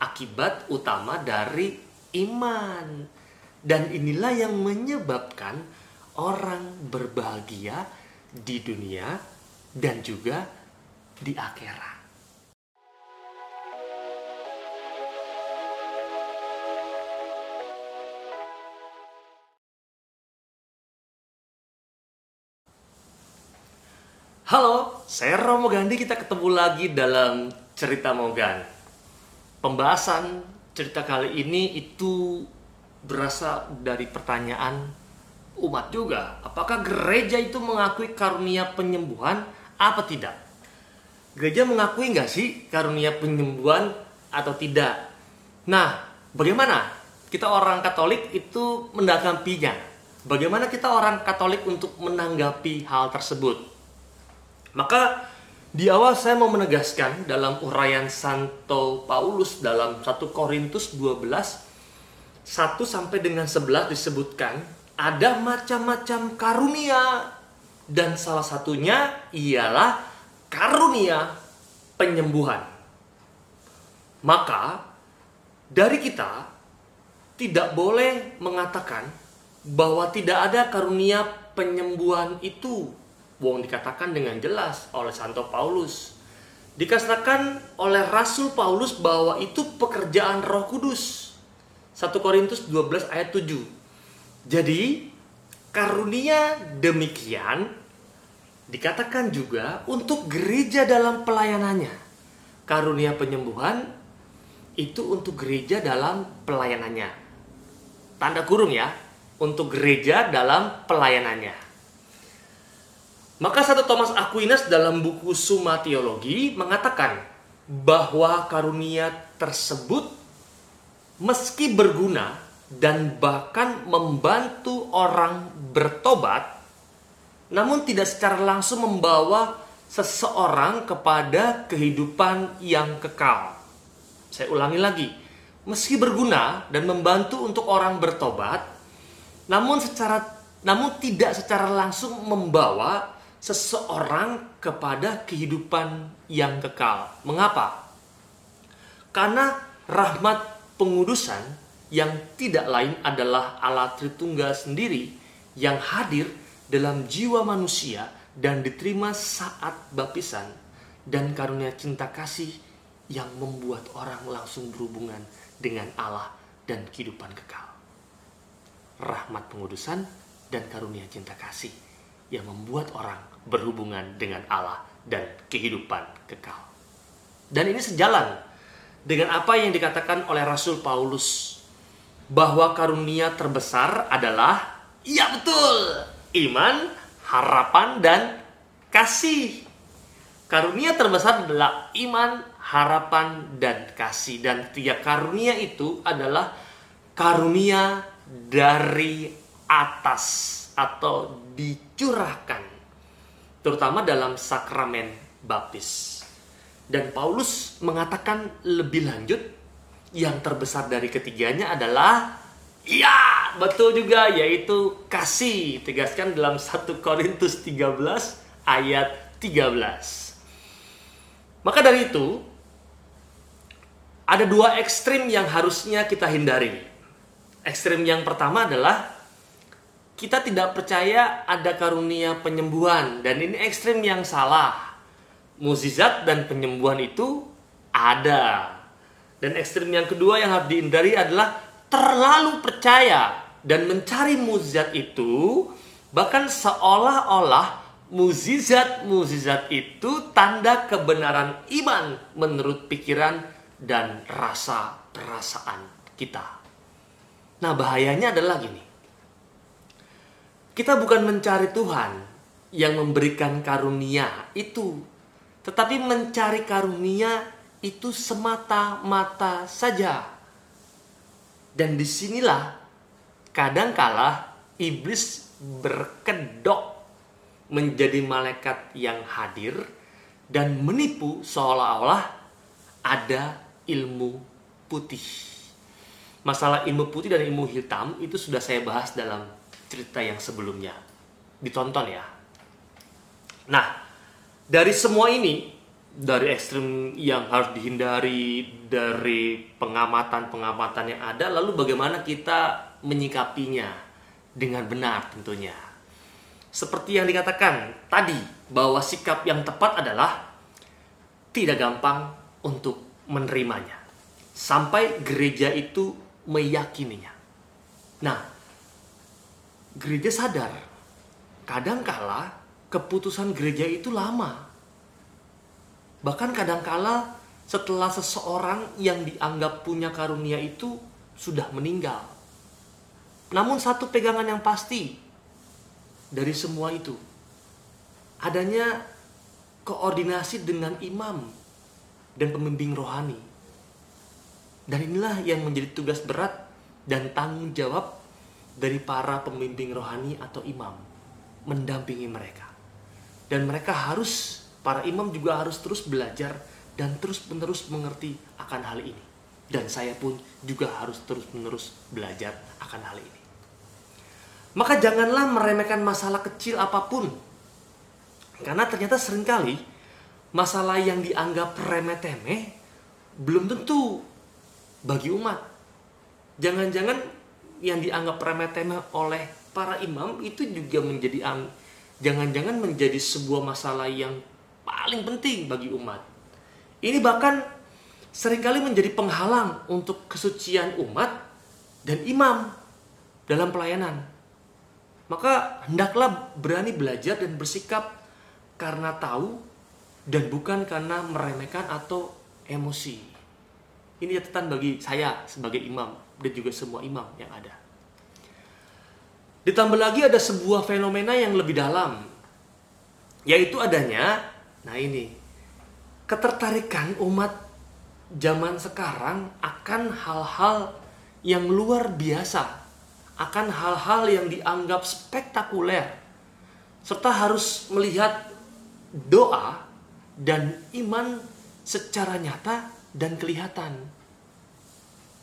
akibat utama dari iman. Dan inilah yang menyebabkan orang berbahagia di dunia dan juga di akhirat. Halo, saya Romo Gandhi. Kita ketemu lagi dalam cerita Mogan. Pembahasan cerita kali ini itu berasal dari pertanyaan umat juga. Apakah gereja itu mengakui karunia penyembuhan apa tidak? Gereja mengakui nggak sih karunia penyembuhan atau tidak? Nah, bagaimana kita orang Katolik itu mendakapinya? Bagaimana kita orang Katolik untuk menanggapi hal tersebut? Maka di awal saya mau menegaskan dalam uraian Santo Paulus dalam 1 Korintus 12 1 sampai dengan 11 disebutkan ada macam-macam karunia dan salah satunya ialah karunia penyembuhan. Maka dari kita tidak boleh mengatakan bahwa tidak ada karunia penyembuhan itu Wong dikatakan dengan jelas oleh Santo Paulus. Dikatakan oleh Rasul Paulus bahwa itu pekerjaan Roh Kudus. 1 Korintus 12 ayat 7. Jadi, karunia demikian dikatakan juga untuk gereja dalam pelayanannya. Karunia penyembuhan itu untuk gereja dalam pelayanannya. Tanda kurung ya, untuk gereja dalam pelayanannya. Maka satu Thomas Aquinas dalam buku Summa Teologi mengatakan bahwa karunia tersebut meski berguna dan bahkan membantu orang bertobat namun tidak secara langsung membawa seseorang kepada kehidupan yang kekal. Saya ulangi lagi, meski berguna dan membantu untuk orang bertobat, namun secara namun tidak secara langsung membawa seseorang kepada kehidupan yang kekal. Mengapa? Karena rahmat pengudusan yang tidak lain adalah Allah Tritunggal sendiri yang hadir dalam jiwa manusia dan diterima saat baptisan dan karunia cinta kasih yang membuat orang langsung berhubungan dengan Allah dan kehidupan kekal. Rahmat pengudusan dan karunia cinta kasih yang membuat orang berhubungan dengan Allah dan kehidupan kekal. Dan ini sejalan dengan apa yang dikatakan oleh Rasul Paulus bahwa karunia terbesar adalah ya betul, iman, harapan dan kasih. Karunia terbesar adalah iman, harapan dan kasih dan tiga karunia itu adalah karunia dari atas atau dicurahkan terutama dalam sakramen baptis. Dan Paulus mengatakan lebih lanjut yang terbesar dari ketiganya adalah ya, betul juga yaitu kasih. Tegaskan dalam 1 Korintus 13 ayat 13. Maka dari itu ada dua ekstrim yang harusnya kita hindari. Ekstrim yang pertama adalah kita tidak percaya ada karunia penyembuhan dan ini ekstrim yang salah. Mukjizat dan penyembuhan itu ada. Dan ekstrim yang kedua yang harus dihindari adalah terlalu percaya dan mencari mukjizat itu bahkan seolah-olah mukjizat-mukjizat itu tanda kebenaran iman menurut pikiran dan rasa perasaan kita. Nah, bahayanya adalah gini kita bukan mencari Tuhan yang memberikan karunia itu, tetapi mencari karunia itu semata-mata saja. Dan di sinilah kadangkala iblis berkedok menjadi malaikat yang hadir dan menipu seolah-olah ada ilmu putih. Masalah ilmu putih dan ilmu hitam itu sudah saya bahas dalam cerita yang sebelumnya. Ditonton ya. Nah, dari semua ini dari ekstrim yang harus dihindari dari pengamatan-pengamatan yang ada lalu bagaimana kita menyikapinya dengan benar tentunya seperti yang dikatakan tadi bahwa sikap yang tepat adalah tidak gampang untuk menerimanya sampai gereja itu meyakininya nah gereja sadar kadangkala keputusan gereja itu lama Bahkan kadangkala setelah seseorang yang dianggap punya karunia itu sudah meninggal. Namun satu pegangan yang pasti dari semua itu adanya koordinasi dengan imam dan pembimbing rohani. Dan inilah yang menjadi tugas berat dan tanggung jawab dari para pembimbing rohani atau imam mendampingi mereka. Dan mereka harus para imam juga harus terus belajar dan terus-menerus mengerti akan hal ini. Dan saya pun juga harus terus-menerus belajar akan hal ini. Maka janganlah meremehkan masalah kecil apa pun. Karena ternyata sering kali masalah yang dianggap remeh-temeh belum tentu bagi umat. Jangan-jangan yang dianggap remeh-temeh oleh para imam itu juga menjadi jangan-jangan menjadi sebuah masalah yang paling penting bagi umat. Ini bahkan sering kali menjadi penghalang untuk kesucian umat dan imam dalam pelayanan. Maka hendaklah berani belajar dan bersikap karena tahu dan bukan karena meremehkan atau emosi. Ini catatan bagi saya sebagai imam dan juga semua imam yang ada. Ditambah lagi ada sebuah fenomena yang lebih dalam, yaitu adanya Nah ini ketertarikan umat zaman sekarang akan hal-hal yang luar biasa, akan hal-hal yang dianggap spektakuler, serta harus melihat doa dan iman secara nyata dan kelihatan.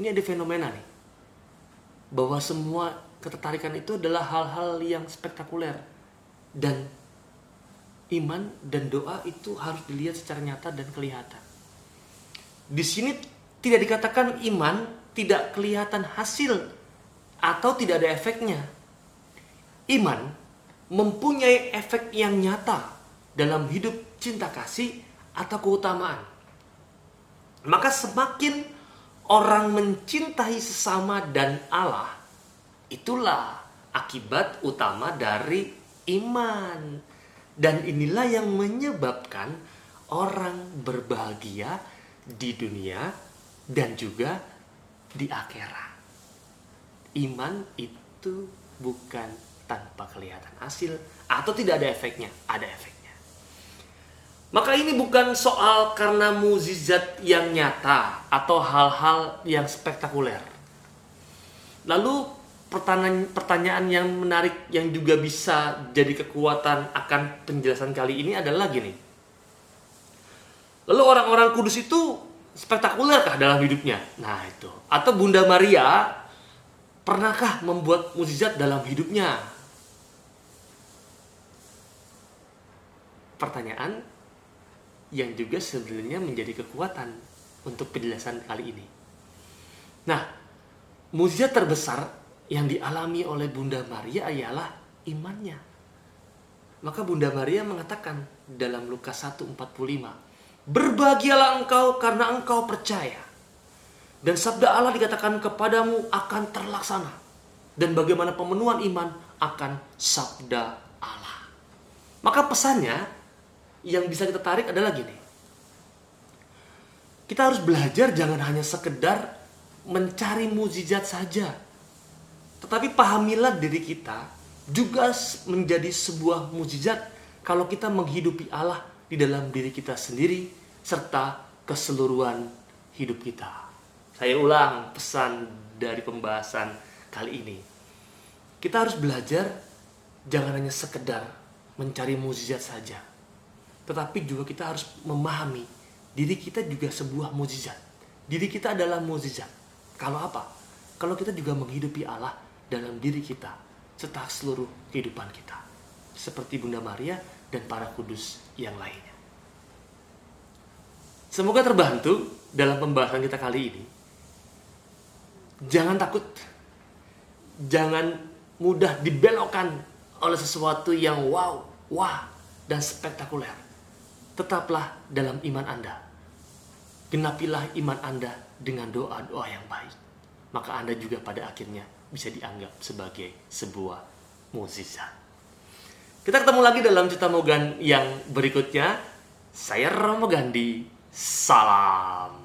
Ini ada fenomena nih, bahwa semua ketertarikan itu adalah hal-hal yang spektakuler dan iman dan doa itu harus dilihat secara nyata dan kelihatan. Di sini tidak dikatakan iman tidak kelihatan hasil atau tidak ada efeknya. Iman mempunyai efek yang nyata dalam hidup cinta kasih atau keutamaan. Maka semakin orang mencintai sesama dan Allah, itulah akibat utama dari iman dan inilah yang menyebabkan orang berbahagia di dunia dan juga di akhirat. Iman itu bukan tanpa kelihatan hasil atau tidak ada efeknya, ada efeknya. Maka ini bukan soal karena mukjizat yang nyata atau hal-hal yang spektakuler. Lalu pertanyaan pertanyaan yang menarik yang juga bisa jadi kekuatan akan penjelasan kali ini adalah gini. Lalu orang-orang kudus itu spektakulerkah dalam hidupnya? Nah itu. Atau Bunda Maria pernahkah membuat mukjizat dalam hidupnya? Pertanyaan yang juga sebenarnya menjadi kekuatan untuk penjelasan kali ini. Nah, mukjizat terbesar yang dialami oleh Bunda Maria ialah imannya. Maka Bunda Maria mengatakan dalam Lukas 1:45, "Berbahagialah engkau karena engkau percaya." Dan sabda Allah dikatakan kepadamu akan terlaksana. Dan bagaimana pemenuhan iman akan sabda Allah. Maka pesannya yang bisa kita tarik adalah gini. Kita harus belajar jangan hanya sekedar mencari mukjizat saja, tetapi pahamilah diri kita juga menjadi sebuah mukjizat kalau kita menghidupi Allah di dalam diri kita sendiri serta keseluruhan hidup kita. Saya ulang pesan dari pembahasan kali ini. Kita harus belajar jangan hanya sekedar mencari mukjizat saja. Tetapi juga kita harus memahami diri kita juga sebuah mukjizat. Diri kita adalah mukjizat. Kalau apa? Kalau kita juga menghidupi Allah dalam diri kita serta seluruh kehidupan kita. Seperti Bunda Maria dan para kudus yang lainnya. Semoga terbantu dalam pembahasan kita kali ini. Jangan takut. Jangan mudah dibelokkan oleh sesuatu yang wow, wah, dan spektakuler. Tetaplah dalam iman Anda. Genapilah iman Anda dengan doa-doa yang baik. Maka Anda juga pada akhirnya bisa dianggap sebagai sebuah mukjizat. Kita ketemu lagi dalam cerita Mogan yang berikutnya. Saya Romo Gandhi. Salam.